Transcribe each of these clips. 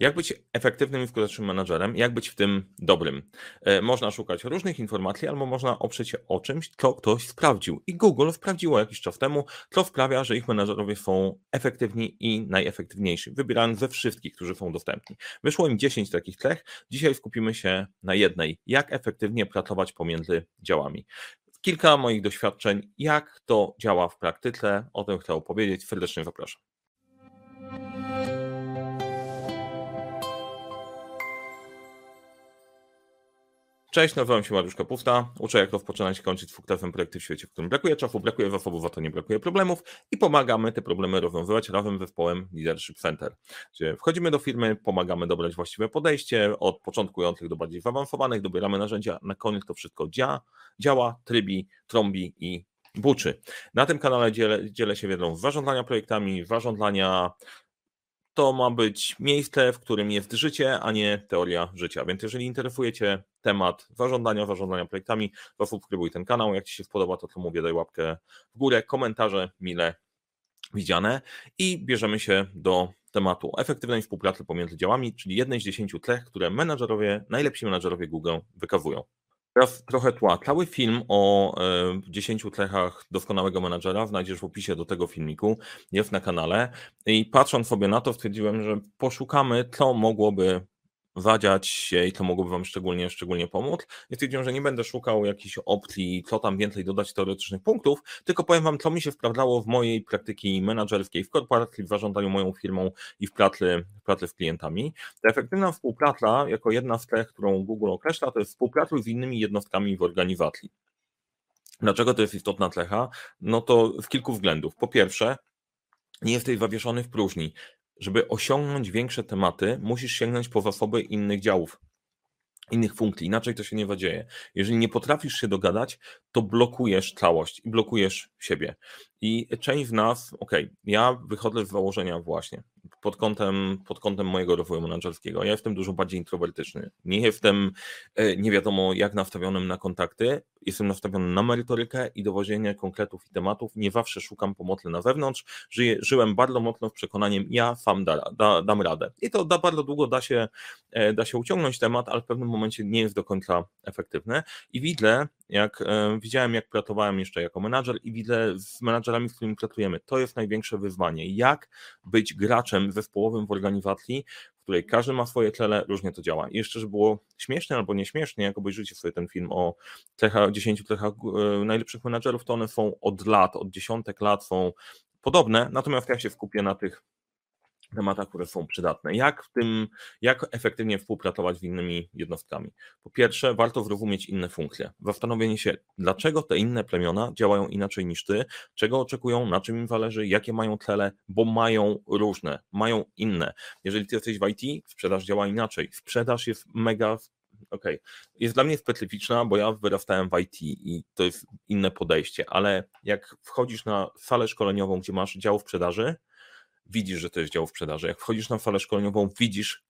Jak być efektywnym i skutecznym menadżerem? Jak być w tym dobrym? E, można szukać różnych informacji, albo można oprzeć się o czymś, co ktoś sprawdził. I Google sprawdziło jakiś czas temu, co sprawia, że ich menadżerowie są efektywni i najefektywniejsi, wybierając ze wszystkich, którzy są dostępni. Wyszło im 10 takich cech. Dzisiaj skupimy się na jednej. Jak efektywnie pracować pomiędzy działami kilka moich doświadczeń, jak to działa w praktyce. O tym chcę opowiedzieć. Serdecznie zapraszam. Cześć, nazywam się Mariusz Kapusta. Uczę, jak rozpoczynać i kończyć sukcesem projekty w świecie, w którym brakuje czasu, brakuje zasobów, a to nie brakuje problemów i pomagamy te problemy rozwiązywać razem z zespołem Leadership Center. Gdzie wchodzimy do firmy, pomagamy dobrać właściwe podejście, od początkujących do bardziej zaawansowanych, dobieramy narzędzia, na koniec to wszystko dzia, działa, trybi, trąbi i buczy. Na tym kanale dzielę, dzielę się wiedzą z zarządzania projektami, zarządzania to ma być miejsce, w którym jest życie, a nie teoria życia. Więc jeżeli interesuje Cię temat zarządzania, zarządzania projektami, to subskrybuj ten kanał. Jak Ci się spodoba, to co mówię, daj łapkę w górę, komentarze mile widziane i bierzemy się do tematu efektywnej współpracy pomiędzy działami, czyli jednej z dziesięciu cech, które menadżerowie, najlepsi menadżerowie Google wykazują. Teraz trochę tła. Cały film o e, 10 cechach doskonałego menadżera znajdziesz w opisie do tego filmiku, jest na kanale. I patrząc sobie na to, stwierdziłem, że poszukamy, co mogłoby wadziać się i to mogłoby Wam szczególnie, szczególnie pomóc. I stwierdziłem, że nie będę szukał jakichś opcji, co tam więcej dodać teoretycznych punktów, tylko powiem Wam, co mi się sprawdzało w mojej praktyki menedżerskiej, w korporacji, w zarządzaniu moją firmą i w pracy, w pracy z klientami. Ta efektywna współpraca, jako jedna z tych, którą Google określa, to jest współpraca z innymi jednostkami w organizacji. Dlaczego to jest istotna cecha? No to z kilku względów. Po pierwsze, nie jesteś zawieszony w próżni żeby osiągnąć większe tematy, musisz sięgnąć po zasoby innych działów, innych funkcji. Inaczej to się nie zadzieje. Jeżeli nie potrafisz się dogadać, to blokujesz całość i blokujesz siebie. I część z nas, ok, ja wychodzę z założenia właśnie pod kątem, pod kątem mojego rozwoju menedżerskiego. Ja jestem dużo bardziej introwertyczny. Nie jestem e, nie wiadomo jak nastawionym na kontakty. Jestem nastawiony na merytorykę i dowożenie konkretów i tematów. Nie zawsze szukam pomocy na zewnątrz. Żyję, żyłem bardzo mocno w przekonaniem, ja sam da, da, dam radę. I to da, bardzo długo da się, e, da się uciągnąć temat, ale w pewnym momencie nie jest do końca efektywne. I widzę, jak e, widziałem, jak pracowałem jeszcze jako menadżer i widzę z menadżerami, z którymi pracujemy, to jest największe wyzwanie. Jak być graczem zespołowym w organizacji, w której każdy ma swoje cele, różnie to działa. I jeszcze, żeby było śmieszne albo nieśmiesznie, jak obejrzycie sobie ten film o cechach, 10 cechach e, najlepszych menadżerów, to one są od lat, od dziesiątek lat są podobne, natomiast ja się skupię na tych tematach, które są przydatne. Jak w tym, jak efektywnie współpracować z innymi jednostkami? Po pierwsze, warto zrozumieć inne funkcje. Zastanowienie się, dlaczego te inne plemiona działają inaczej niż ty, czego oczekują, na czym im zależy, jakie mają cele, bo mają różne, mają inne. Jeżeli ty jesteś w IT, sprzedaż działa inaczej. Sprzedaż jest mega okej, okay. jest dla mnie specyficzna, bo ja wyrastałem w IT i to jest inne podejście, ale jak wchodzisz na salę szkoleniową, gdzie masz dział sprzedaży, widzisz, że to jest dział sprzedaży. Jak wchodzisz na falę szkoleniową, widzisz,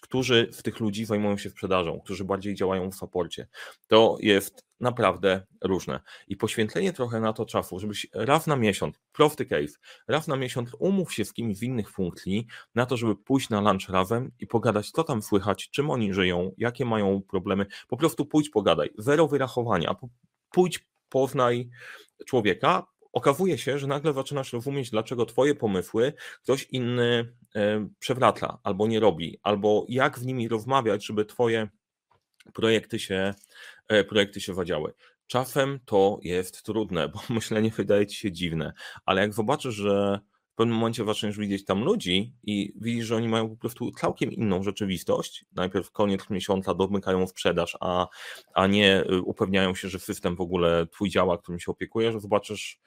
którzy z tych ludzi zajmują się sprzedażą, którzy bardziej działają w saporcie. To jest naprawdę różne. I poświęcenie trochę na to czasu, żebyś raz na miesiąc, prosty case, raz na miesiąc umów się z kimś z innych funkcji na to, żeby pójść na lunch razem i pogadać, co tam słychać, czym oni żyją, jakie mają problemy. Po prostu pójdź, pogadaj. Zero wyrachowania. Pójdź, poznaj człowieka, okazuje się, że nagle zaczynasz rozumieć, dlaczego twoje pomysły ktoś inny e, przewraca albo nie robi, albo jak w nimi rozmawiać, żeby twoje projekty się, e, projekty się wadziały. Czasem to jest trudne, bo myślenie wydaje ci się dziwne, ale jak zobaczysz, że w pewnym momencie zaczniesz widzieć tam ludzi i widzisz, że oni mają po prostu całkiem inną rzeczywistość. Najpierw koniec miesiąca domykają sprzedaż, a, a nie y, upewniają się, że system w ogóle twój działa, którym się opiekujesz, zobaczysz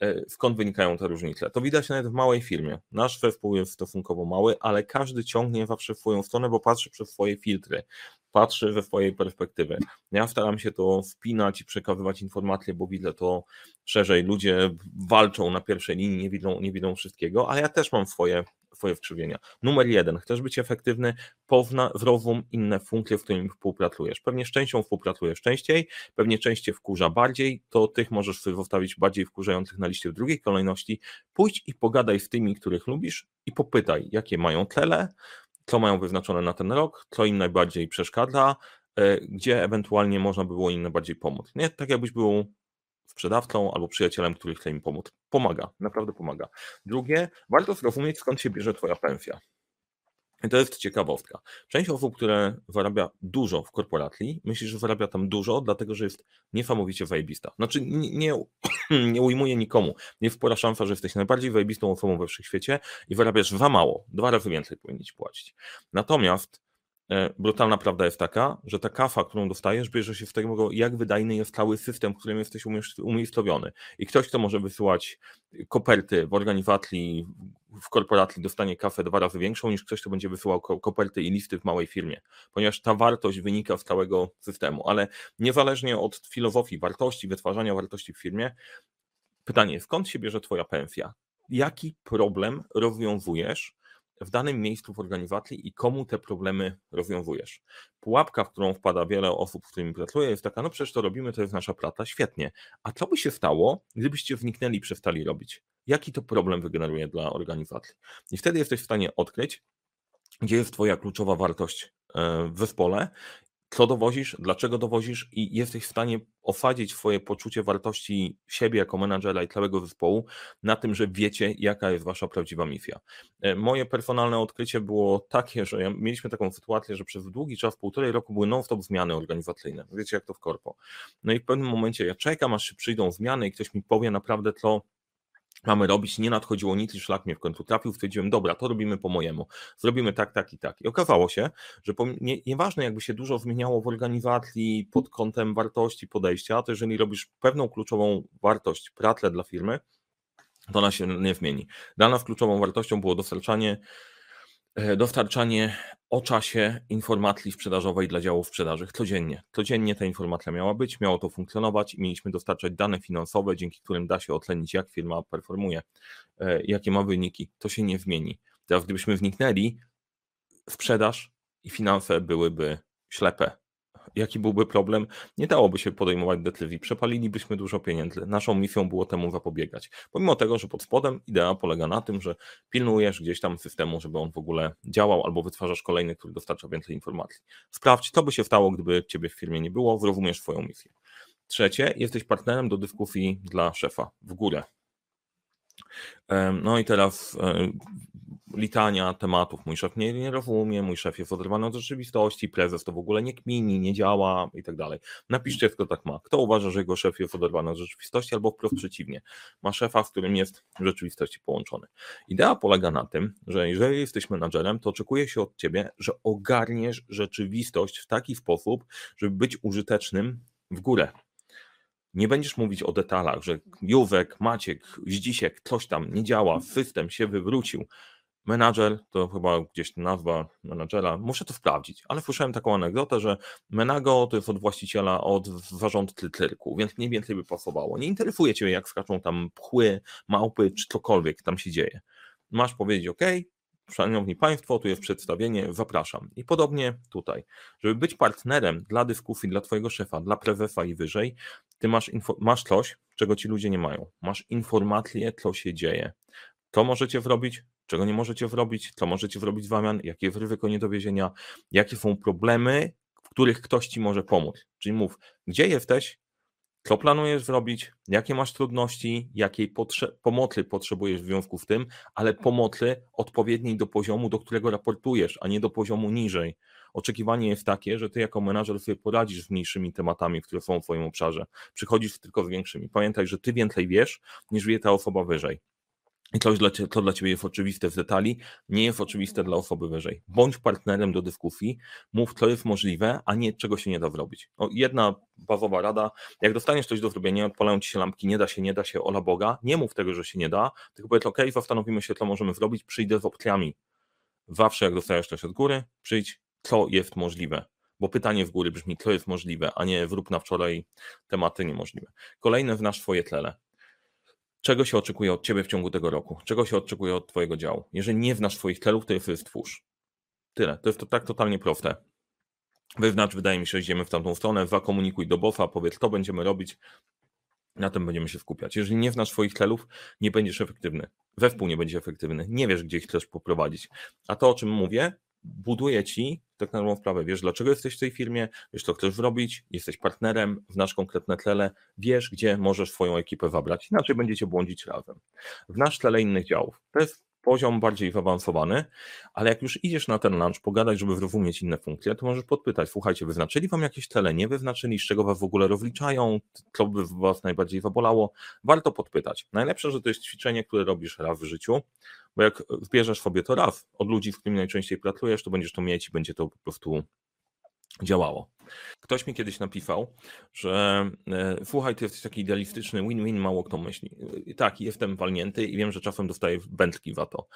e, skąd wynikają te różnice. To widać nawet w małej firmie. Nasz zespół jest stosunkowo mały, ale każdy ciągnie zawsze w swoją stronę, bo patrzy przez swoje filtry patrzy ze swojej perspektywy. Ja staram się to wpinać i przekazywać informacje, bo widzę to szerzej. Ludzie walczą na pierwszej linii, nie widzą, nie widzą wszystkiego, ale ja też mam swoje, swoje wkrzywienia. Numer jeden, chcesz być efektywny, powna, zrozum inne funkcje, w których współpracujesz. Pewnie z częścią współpracujesz częściej, pewnie częściej wkurza bardziej, to tych możesz sobie zostawić bardziej wkurzających na liście w drugiej kolejności. Pójdź i pogadaj z tymi, których lubisz i popytaj, jakie mają cele, co mają wyznaczone na ten rok, co im najbardziej przeszkadza, e, gdzie ewentualnie można by było im najbardziej pomóc. Nie tak jakbyś był sprzedawcą albo przyjacielem, który chce im pomóc. Pomaga, naprawdę pomaga. Drugie, warto zrozumieć skąd się bierze twoja pensja. I to jest ciekawostka. Część osób, które zarabia dużo w korporacji, myśli, że zarabia tam dużo, dlatego że jest niesamowicie wejbista. Znaczy, nie, nie, nie ujmuje nikomu. Nie wpora szansa, że jesteś najbardziej wejbistą osobą we wszechświecie i zarabiasz za mało. Dwa razy więcej powinniś płacić. Natomiast brutalna prawda jest taka, że ta kafa, którą dostajesz, bierze się z tego, jak wydajny jest cały system, w którym jesteś umiejscowiony. I ktoś, kto może wysyłać koperty w organizacji, w korporacji, dostanie kafę dwa razy większą, niż ktoś, kto będzie wysyłał koperty i listy w małej firmie, ponieważ ta wartość wynika z całego systemu. Ale niezależnie od filozofii wartości, wytwarzania wartości w firmie, pytanie, skąd się bierze Twoja pensja? Jaki problem rozwiązujesz? W danym miejscu w organizacji i komu te problemy rozwiązujesz. Pułapka, w którą wpada wiele osób, z którymi pracuję, jest taka, no przecież to robimy, to jest nasza praca, świetnie. A co by się stało, gdybyście wniknęli i przestali robić? Jaki to problem wygeneruje dla organizacji? I wtedy jesteś w stanie odkryć, gdzie jest Twoja kluczowa wartość e, w zespole co dowozisz, dlaczego dowozisz i jesteś w stanie osadzić swoje poczucie wartości siebie jako menadżera i całego zespołu na tym, że wiecie, jaka jest wasza prawdziwa misja. E, moje personalne odkrycie było takie, że mieliśmy taką sytuację, że przez długi czas, półtorej roku były non-stop zmiany organizacyjne. Wiecie, jak to w korpo. No i w pewnym momencie ja czekam, aż się przyjdą zmiany i ktoś mi powie naprawdę, co mamy robić, nie nadchodziło nic i szlak mnie w końcu trafił, stwierdziłem, dobra, to robimy po mojemu, zrobimy tak, tak i tak. I okazało się, że nie, nieważne jakby się dużo zmieniało w organizacji pod kątem wartości podejścia, to jeżeli robisz pewną kluczową wartość, pracę dla firmy, to ona się nie zmieni. Dla nas kluczową wartością było dostarczanie E, dostarczanie o czasie informacji sprzedażowej dla działów sprzedaży codziennie. Codziennie ta informacja miała być, miało to funkcjonować i mieliśmy dostarczać dane finansowe, dzięki którym da się ocenić, jak firma performuje, e, jakie ma wyniki. To się nie zmieni. Teraz, gdybyśmy wniknęli, sprzedaż i finanse byłyby ślepe jaki byłby problem, nie dałoby się podejmować decyzji, przepalilibyśmy dużo pieniędzy. Naszą misją było temu zapobiegać. Pomimo tego, że pod spodem idea polega na tym, że pilnujesz gdzieś tam systemu, żeby on w ogóle działał, albo wytwarzasz kolejny, który dostarcza więcej informacji. Sprawdź, co by się stało, gdyby ciebie w firmie nie było, zrozumiesz swoją misję. Trzecie, jesteś partnerem do dyskusji dla szefa w górę. No i teraz litania tematów. Mój szef nie, nie rozumie, mój szef jest oderwany od rzeczywistości, prezes to w ogóle nie kmini, nie działa i tak dalej. Napiszcie, kto tak ma. Kto uważa, że jego szef jest oderwany od rzeczywistości, albo wprost przeciwnie. Ma szefa, z którym jest w rzeczywistości połączony. Idea polega na tym, że jeżeli jesteś menadżerem, to oczekuje się od ciebie, że ogarniesz rzeczywistość w taki sposób, żeby być użytecznym w górę. Nie będziesz mówić o detalach, że Józek, Maciek, Zdzisiek, coś tam nie działa, system się wywrócił. Menadżer, to chyba gdzieś nazwa menadżera, muszę to sprawdzić, ale słyszałem taką anegdotę, że menago to jest od właściciela, od zarządcy cyrku, więc mniej więcej by pasowało. Nie interesuje Cię, jak skaczą tam pchły, małpy, czy cokolwiek tam się dzieje. Masz powiedzieć, OK, Szanowni Państwo, tu jest przedstawienie, zapraszam. I podobnie tutaj. Żeby być partnerem dla dyskusji, dla Twojego szefa, dla prezesa i wyżej, Ty masz, masz coś, czego ci ludzie nie mają. Masz informację, co się dzieje. To możecie zrobić, czego nie możecie zrobić, co możecie zrobić w zamian, jakie jest ryzyko niedowiezienia, jakie są problemy, w których ktoś ci może pomóc. Czyli mów, gdzie jesteś, co planujesz zrobić, jakie masz trudności, jakiej potrze pomocy potrzebujesz w związku z tym, ale pomocy odpowiedniej do poziomu, do którego raportujesz, a nie do poziomu niżej. Oczekiwanie jest takie, że ty jako menadżer sobie poradzisz z mniejszymi tematami, które są w twoim obszarze. Przychodzisz tylko z większymi. Pamiętaj, że ty więcej wiesz, niż wie ta osoba wyżej. I coś, dla, co dla Ciebie jest oczywiste w detali, nie jest oczywiste dla osoby wyżej. Bądź partnerem do dyskusji, mów, co jest możliwe, a nie czego się nie da zrobić. O, jedna bazowa rada, jak dostaniesz coś do zrobienia, odpalają Ci się lampki, nie da się, nie da się, ola Boga, nie mów tego, że się nie da, tylko powiedz, ok, zastanowimy się, co możemy zrobić, przyjdę z opcjami. Zawsze jak dostajesz coś od góry, przyjdź, co jest możliwe. Bo pytanie w góry brzmi, co jest możliwe, a nie wrób na wczoraj tematy niemożliwe. Kolejne w nasz swoje tlele czego się oczekuje od Ciebie w ciągu tego roku, czego się oczekuje od Twojego działu. Jeżeli nie znasz swoich celów, to je stwórz. Tyle. To jest to tak totalnie proste. Wyznacz, wydaje mi się, że idziemy w tamtą stronę, zakomunikuj do bofa, powiedz, to będziemy robić, na tym będziemy się skupiać. Jeżeli nie znasz swoich celów, nie będziesz efektywny. Zespół nie będzie efektywny. Nie wiesz, gdzie chcesz poprowadzić. A to, o czym mówię, buduje ci tak na sprawę, wiesz dlaczego jesteś w tej firmie, wiesz co chcesz zrobić, jesteś partnerem, znasz konkretne tlele, wiesz gdzie możesz swoją ekipę wabrać, inaczej będziecie błądzić razem. Znasz tlele innych działów. To jest poziom bardziej zaawansowany, ale jak już idziesz na ten lunch, pogadać, żeby zrozumieć inne funkcje, to możesz podpytać, słuchajcie, wyznaczyli wam jakieś tele, nie wyznaczyli, z czego was w ogóle rozliczają, co by was najbardziej zabolało, warto podpytać. Najlepsze, że to jest ćwiczenie, które robisz raz w życiu, bo jak zbierzesz sobie to raz od ludzi, z którymi najczęściej pracujesz, to będziesz to mieć i będzie to po prostu działało. Ktoś mi kiedyś napisał, że e, słuchaj, ty jesteś taki idealistyczny, win-win, mało kto myśli. Tak, jestem walnięty i wiem, że czasem dostaję wędki za to,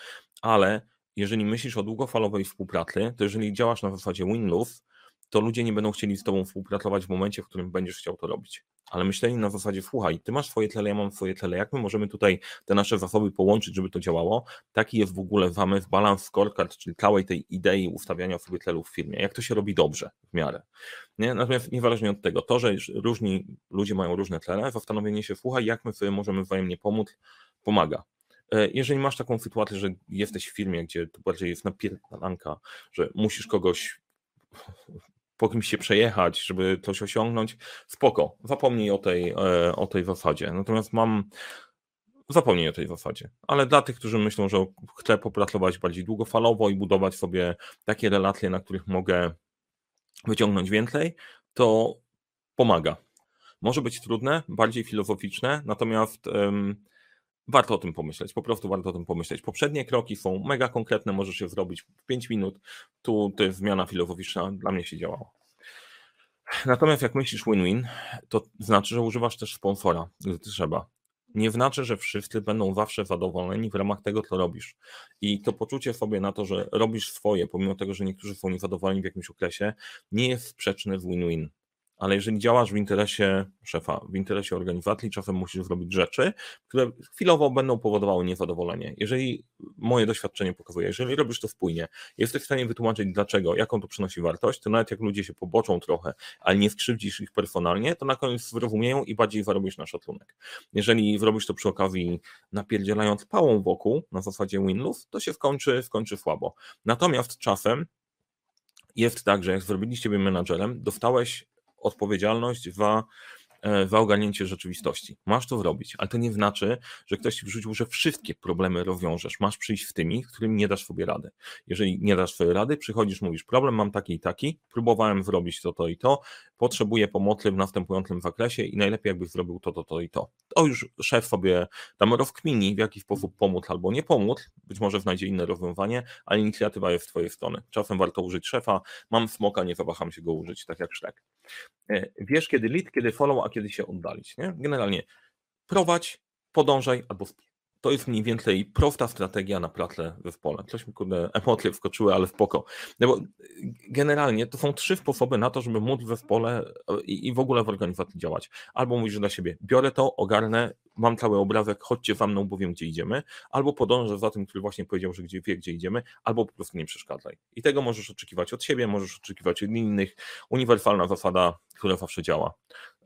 ale jeżeli myślisz o długofalowej współpracy, to jeżeli działasz na zasadzie win-lose, to ludzie nie będą chcieli z tobą współpracować w momencie, w którym będziesz chciał to robić. Ale myślenie na zasadzie, słuchaj, ty masz swoje tle, ja mam swoje tle, jak my możemy tutaj te nasze zasoby połączyć, żeby to działało? Taki jest w ogóle w balance scorecard, czyli całej tej idei ustawiania sobie tlelu w firmie. Jak to się robi dobrze w miarę. Nie? Natomiast niezależnie od tego, to, że różni ludzie mają różne tlele, zastanowienie się, słuchaj, jak my sobie możemy wzajemnie pomóc, pomaga. E, jeżeli masz taką sytuację, że jesteś w firmie, gdzie to bardziej jest napierdalanka, że musisz kogoś po kimś się przejechać, żeby coś osiągnąć, spoko, zapomnij o tej, e, o tej zasadzie. Natomiast mam, zapomnij o tej zasadzie. Ale dla tych, którzy myślą, że chcę popracować bardziej długofalowo i budować sobie takie relacje, na których mogę wyciągnąć więcej, to pomaga. Może być trudne, bardziej filozoficzne, natomiast warto o tym pomyśleć, po prostu warto o tym pomyśleć. Poprzednie kroki są mega konkretne, możesz je zrobić w 5 minut, tu to jest zmiana filozoficzna, dla mnie się działała. Natomiast jak myślisz win-win, to znaczy, że używasz też sponsora, gdy trzeba. Nie znaczy, że wszyscy będą zawsze zadowoleni w ramach tego, co robisz. I to poczucie sobie na to, że robisz swoje, pomimo tego, że niektórzy są niezadowoleni w jakimś okresie, nie jest sprzeczne z win-win ale jeżeli działasz w interesie szefa, w interesie organizacji, czasem musisz zrobić rzeczy, które chwilowo będą powodowały niezadowolenie. Jeżeli moje doświadczenie pokazuje, jeżeli robisz to spójnie, jesteś w stanie wytłumaczyć dlaczego, jaką to przynosi wartość, to nawet jak ludzie się poboczą trochę, ale nie skrzywdzisz ich personalnie, to na koniec zrozumieją i bardziej zarobisz na szacunek. Jeżeli zrobisz to przy okazji napierdzielając pałą wokół, na zasadzie win-lose, to się skończy, skończy słabo. Natomiast czasem jest tak, że jak zrobiliście ciebie menadżerem, dostałeś odpowiedzialność za, e, za ogarnięcie rzeczywistości. Masz to zrobić, ale to nie znaczy, że ktoś ci wrzucił, że wszystkie problemy rozwiążesz. Masz przyjść z tymi, którymi nie dasz sobie rady. Jeżeli nie dasz sobie rady, przychodzisz, mówisz, problem mam taki i taki, próbowałem zrobić to, to i to, potrzebuję pomocy w następującym zakresie i najlepiej jakbyś zrobił to, to, to i to. To już szef sobie tam rozkmini, w jaki sposób pomóc albo nie pomóc, być może znajdzie inne rozwiązanie, ale inicjatywa jest z twojej strony. Czasem warto użyć szefa, mam smoka, nie zawaham się go użyć, tak jak Szrek. E, wiesz kiedy lead, kiedy follow, a kiedy się oddalić. Nie? Generalnie prowadź, podążaj albo to jest mniej więcej prosta strategia na pracę w pole. Coś mi kurde emocje wskoczyły, ale w poko. No bo generalnie to są trzy sposoby na to, żeby móc w zespole i, i w ogóle w organizacji działać. Albo mówisz dla siebie, biorę to, ogarnę, mam cały obrazek, chodźcie za mną, bo wiem, gdzie idziemy, albo podążę za tym, który właśnie powiedział, że gdzie wie, gdzie idziemy, albo po prostu nie przeszkadzaj. I tego możesz oczekiwać od siebie, możesz oczekiwać od innych. Uniwersalna zasada, która zawsze działa.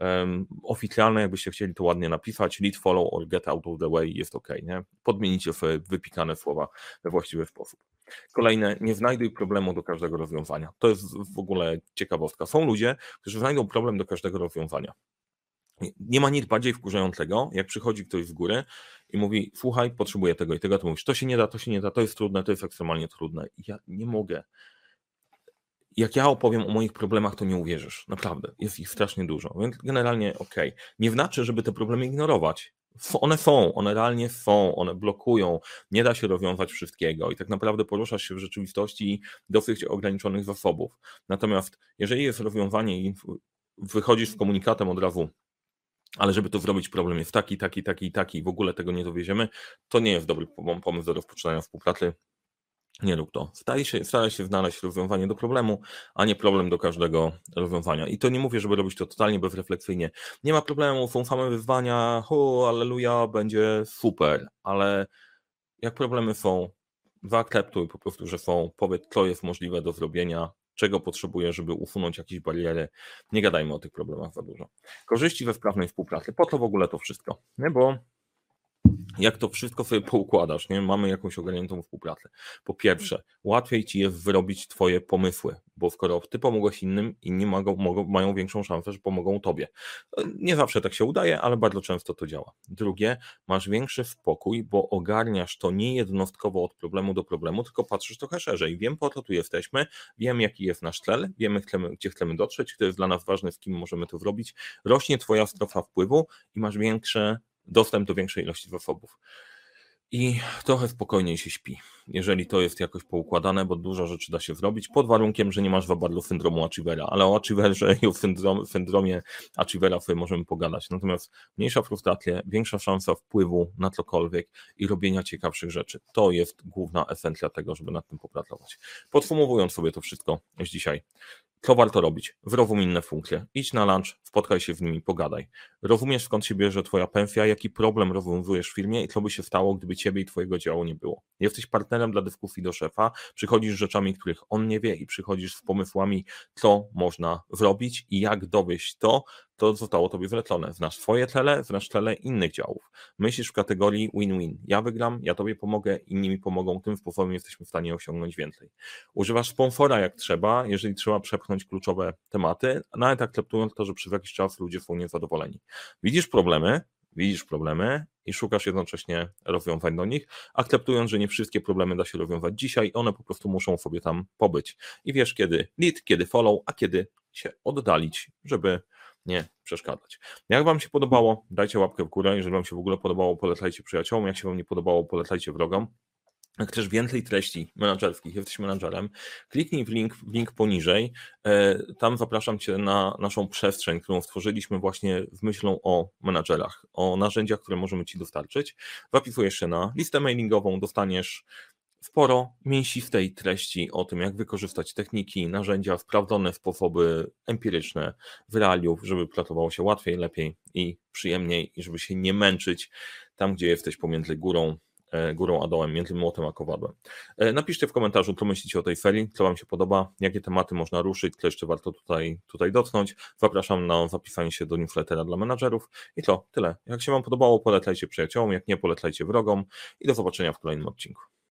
Um, oficjalne, jakbyście chcieli to ładnie napisać, lead, follow or get out of the way jest ok, nie? Podmienicie sobie wypikane słowa we właściwy sposób. Kolejne, nie znajduj problemu do każdego rozwiązania. To jest w ogóle ciekawostka. Są ludzie, którzy znajdą problem do każdego rozwiązania. Nie ma nic bardziej wkurzającego, jak przychodzi ktoś w górę i mówi: Słuchaj, potrzebuję tego i tego, to mówisz: To się nie da, to się nie da, to jest trudne, to jest ekstremalnie trudne. Ja nie mogę. Jak ja opowiem o moich problemach, to nie uwierzysz. Naprawdę, jest ich strasznie dużo. Więc generalnie ok. Nie znaczy, żeby te problemy ignorować. One są, one realnie są, one blokują, nie da się rozwiązać wszystkiego i tak naprawdę poruszasz się w rzeczywistości dosyć ograniczonych zasobów. Natomiast jeżeli jest rozwiązanie i wychodzisz z komunikatem od razu, ale żeby to zrobić, problem jest taki, taki, taki, taki i w ogóle tego nie dowieziemy, to nie jest dobry pomysł do rozpoczynania współpracy. Nie rób to. Staraj się, staraj się znaleźć rozwiązanie do problemu, a nie problem do każdego rozwiązania. I to nie mówię, żeby robić to totalnie bezrefleksyjnie. Nie ma problemu, są same wyzwania, ho, aleluja, będzie super, ale jak problemy są, zaakceptuj po prostu, że są, powiedz, co jest możliwe do zrobienia, czego potrzebuje, żeby usunąć jakieś bariery. Nie gadajmy o tych problemach za dużo. Korzyści we sprawnej współpracy. Po co w ogóle to wszystko? Nie, bo jak to wszystko sobie poukładasz, nie? Mamy jakąś ogarniętą współpracę. Po pierwsze, łatwiej ci jest wyrobić twoje pomysły, bo skoro ty pomogłeś innym, inni mogą, mogą, mają większą szansę, że pomogą tobie. Nie zawsze tak się udaje, ale bardzo często to działa. Drugie, masz większy spokój, bo ogarniasz to nie jednostkowo od problemu do problemu, tylko patrzysz trochę szerzej. Wiem, po co tu jesteśmy, wiem, jaki jest nasz cel, wiemy, gdzie chcemy dotrzeć, kto jest dla nas ważny, z kim możemy to zrobić. Rośnie twoja strefa wpływu i masz większe dostęp do większej ilości zasobów. I trochę spokojniej się śpi, jeżeli to jest jakoś poukładane, bo dużo rzeczy da się zrobić, pod warunkiem, że nie masz wabarlu syndromu Achievera, ale o Achieverze i o syndrom, syndromie Achievera sobie możemy pogadać. Natomiast mniejsza frustracja, większa szansa wpływu na cokolwiek i robienia ciekawszych rzeczy. To jest główna esencja tego, żeby nad tym popracować. Podsumowując sobie to wszystko z dzisiaj, co warto robić? Wyrozum inne funkcje. Idź na lunch, spotkaj się z nimi, pogadaj. Rozumiesz skąd się bierze twoja pensja, jaki problem rozwiązujesz w firmie i co by się stało, gdyby ciebie i twojego działu nie było. Jesteś partnerem dla dyskusji do szefa, przychodzisz z rzeczami, których on nie wie i przychodzisz z pomysłami, co można zrobić i jak dowieść to, to zostało tobie wlecone. Znasz swoje cele, znasz cele innych działów. Myślisz w kategorii win-win. Ja wygram, ja tobie pomogę, inni mi pomogą, tym sposobem jesteśmy w stanie osiągnąć więcej. Używasz sponsora jak trzeba, jeżeli trzeba przepchnąć kluczowe tematy, nawet akceptując to, że przez jakiś czas ludzie są niezadowoleni. Widzisz problemy, widzisz problemy i szukasz jednocześnie rozwiązań do nich, akceptując, że nie wszystkie problemy da się rozwiązać dzisiaj, one po prostu muszą sobie tam pobyć. I wiesz kiedy lead, kiedy follow, a kiedy się oddalić, żeby nie przeszkadzać. Jak Wam się podobało, dajcie łapkę w górę. Jeżeli Wam się w ogóle podobało, polecajcie przyjaciołom. Jak się Wam nie podobało, polecajcie wrogom. Jak też więcej treści menadżerskich, jesteś menadżerem, kliknij w link, w link poniżej. E, tam zapraszam Cię na naszą przestrzeń, którą stworzyliśmy właśnie z myślą o menadżerach, o narzędziach, które możemy Ci dostarczyć. Zapisujesz się na listę mailingową, dostaniesz sporo mięsistej treści o tym, jak wykorzystać techniki, narzędzia, sprawdzone sposoby empiryczne w realiów, żeby pracowało się łatwiej, lepiej i przyjemniej i żeby się nie męczyć tam, gdzie jesteś pomiędzy górą e, górą a dołem, między młotem a kowadłem. E, napiszcie w komentarzu, co myślicie o tej serii, co Wam się podoba, jakie tematy można ruszyć, co jeszcze warto tutaj, tutaj dotknąć. Zapraszam na zapisanie się do newslettera dla menadżerów i to tyle. Jak się Wam podobało, polecajcie przyjaciołom, jak nie, polecajcie wrogom i do zobaczenia w kolejnym odcinku.